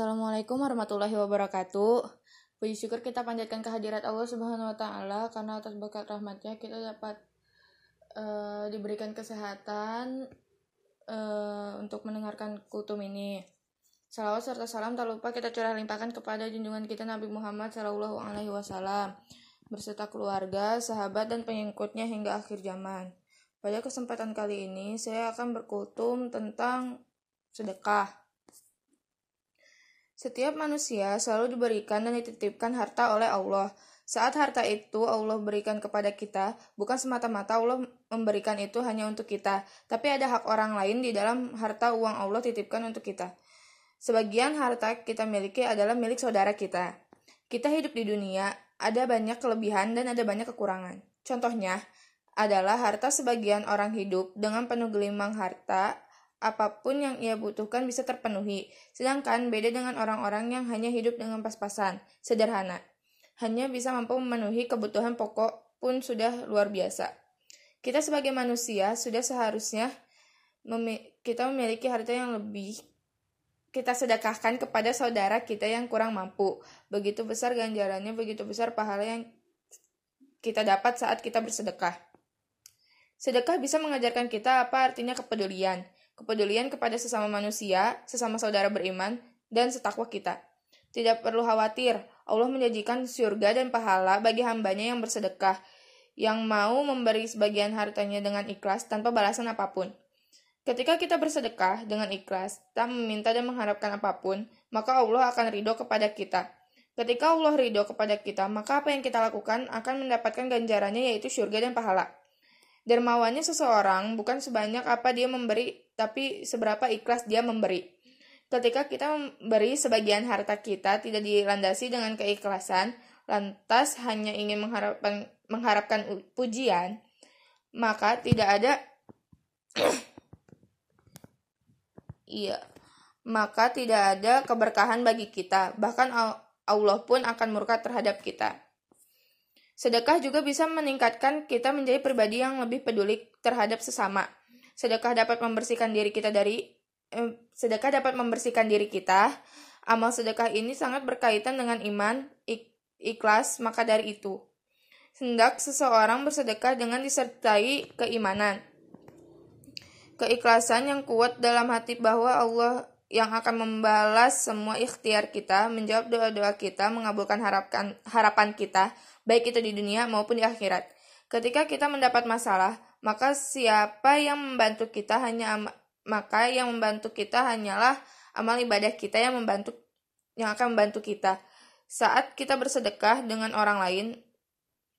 Assalamualaikum warahmatullahi wabarakatuh. Puji syukur kita panjatkan kehadirat Allah Subhanahu wa taala karena atas berkat rahmatnya kita dapat uh, diberikan kesehatan uh, untuk mendengarkan kutum ini. Salawat serta salam tak lupa kita curah limpahkan kepada junjungan kita Nabi Muhammad Shallallahu Alaihi Wasallam berserta keluarga, sahabat dan pengikutnya hingga akhir zaman. Pada kesempatan kali ini saya akan berkutum tentang sedekah. Setiap manusia selalu diberikan dan dititipkan harta oleh Allah. Saat harta itu Allah berikan kepada kita, bukan semata-mata Allah memberikan itu hanya untuk kita, tapi ada hak orang lain di dalam harta uang Allah titipkan untuk kita. Sebagian harta kita miliki adalah milik saudara kita. Kita hidup di dunia, ada banyak kelebihan dan ada banyak kekurangan. Contohnya adalah harta sebagian orang hidup dengan penuh gelimang harta apa pun yang ia butuhkan bisa terpenuhi. Sedangkan beda dengan orang-orang yang hanya hidup dengan pas-pasan, sederhana. Hanya bisa mampu memenuhi kebutuhan pokok pun sudah luar biasa. Kita sebagai manusia sudah seharusnya memi kita memiliki harta yang lebih kita sedekahkan kepada saudara kita yang kurang mampu. Begitu besar ganjarannya, begitu besar pahala yang kita dapat saat kita bersedekah. Sedekah bisa mengajarkan kita apa artinya kepedulian kepedulian kepada sesama manusia, sesama saudara beriman, dan setakwa kita. Tidak perlu khawatir, Allah menjanjikan surga dan pahala bagi hambanya yang bersedekah, yang mau memberi sebagian hartanya dengan ikhlas tanpa balasan apa pun. Ketika kita bersedekah dengan ikhlas, tak meminta dan mengharapkan apa pun, maka Allah akan ridho kepada kita. Ketika Allah ridho kepada kita, maka apa yang kita lakukan akan mendapatkan ganjarannya yaitu surga dan pahala. Dermawannya seseorang bukan sebanyak apa dia memberi, tapi seberapa ikhlas dia memberi. Ketika kita memberi sebagian harta kita tidak dilandasi dengan keikhlasan, lantas hanya ingin mengharapkan mengharapkan pujian, maka tidak ada iya, maka tidak ada keberkahan bagi kita, bahkan Allah pun akan murka terhadap kita. Sedekah juga bisa meningkatkan kita menjadi pribadi yang lebih peduli terhadap sesama. Sedekah dapat membersihkan diri kita dari eh, sedekah dapat membersihkan diri kita. Amal sedekah ini sangat berkaitan dengan iman, ik, ikhlas, maka dari itu hendak seseorang bersedekah dengan disertai keimanan. Keikhlasan yang kuat dalam hati bahwa Allah yang akan membalas semua ikhtiar kita, menjawab doa-doa kita, mengabulkan harapan harapan kita, baik itu di dunia maupun di akhirat. Ketika kita mendapat masalah, maka siapa yang membantu kita hanya maka yang membantu kita hanyalah amal ibadah kita yang membantu yang akan membantu kita. Saat kita bersedekah dengan orang lain,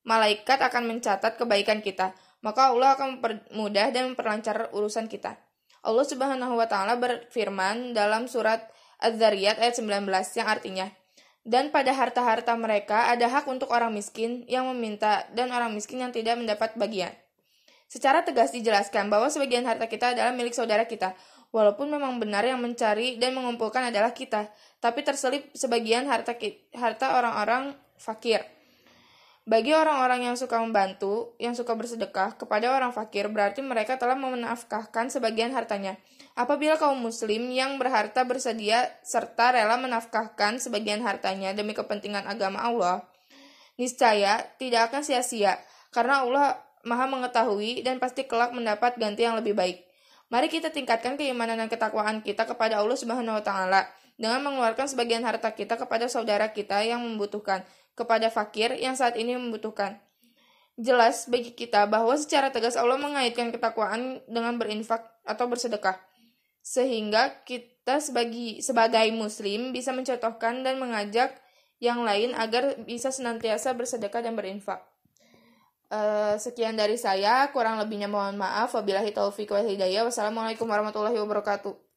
malaikat akan mencatat kebaikan kita, maka Allah akan mempermudah dan memperlancar urusan kita. Allah Subhanahu wa taala berfirman dalam surat Az-Zariyat ayat 19 yang artinya, dan pada harta-harta mereka ada hak untuk orang miskin yang meminta dan orang miskin yang tidak mendapat bagian. Secara tegas dijelaskan bahwa sebagian harta kita adalah milik saudara kita, walaupun memang benar yang mencari dan mengumpulkan adalah kita, tapi terselip sebagian harta harta orang-orang fakir. Bagi orang-orang yang suka membantu, yang suka bersedekah kepada orang fakir, berarti mereka telah menafkahkan sebagian hartanya. Apabila kaum muslim yang berharta bersedia serta rela menafkahkan sebagian hartanya demi kepentingan agama Allah, niscaya tidak akan sia-sia, karena Allah maha mengetahui dan pasti kelak mendapat ganti yang lebih baik. Mari kita tingkatkan keimanan dan ketakwaan kita kepada Allah Subhanahu wa taala dengan mengeluarkan sebagian harta kita kepada saudara kita yang membutuhkan kepada fakir yang saat ini membutuhkan. Jelas bagi kita bahwa secara tegas Allah mengaitkan ketakwaan dengan berinfak atau bersedekah. Sehingga kita sebagai, sebagai muslim bisa mencontohkan dan mengajak yang lain agar bisa senantiasa bersedekah dan berinfak. Uh, sekian dari saya, kurang lebihnya mohon maaf. Wabillahi taufiq wal hidayah. Wassalamualaikum warahmatullahi wabarakatuh.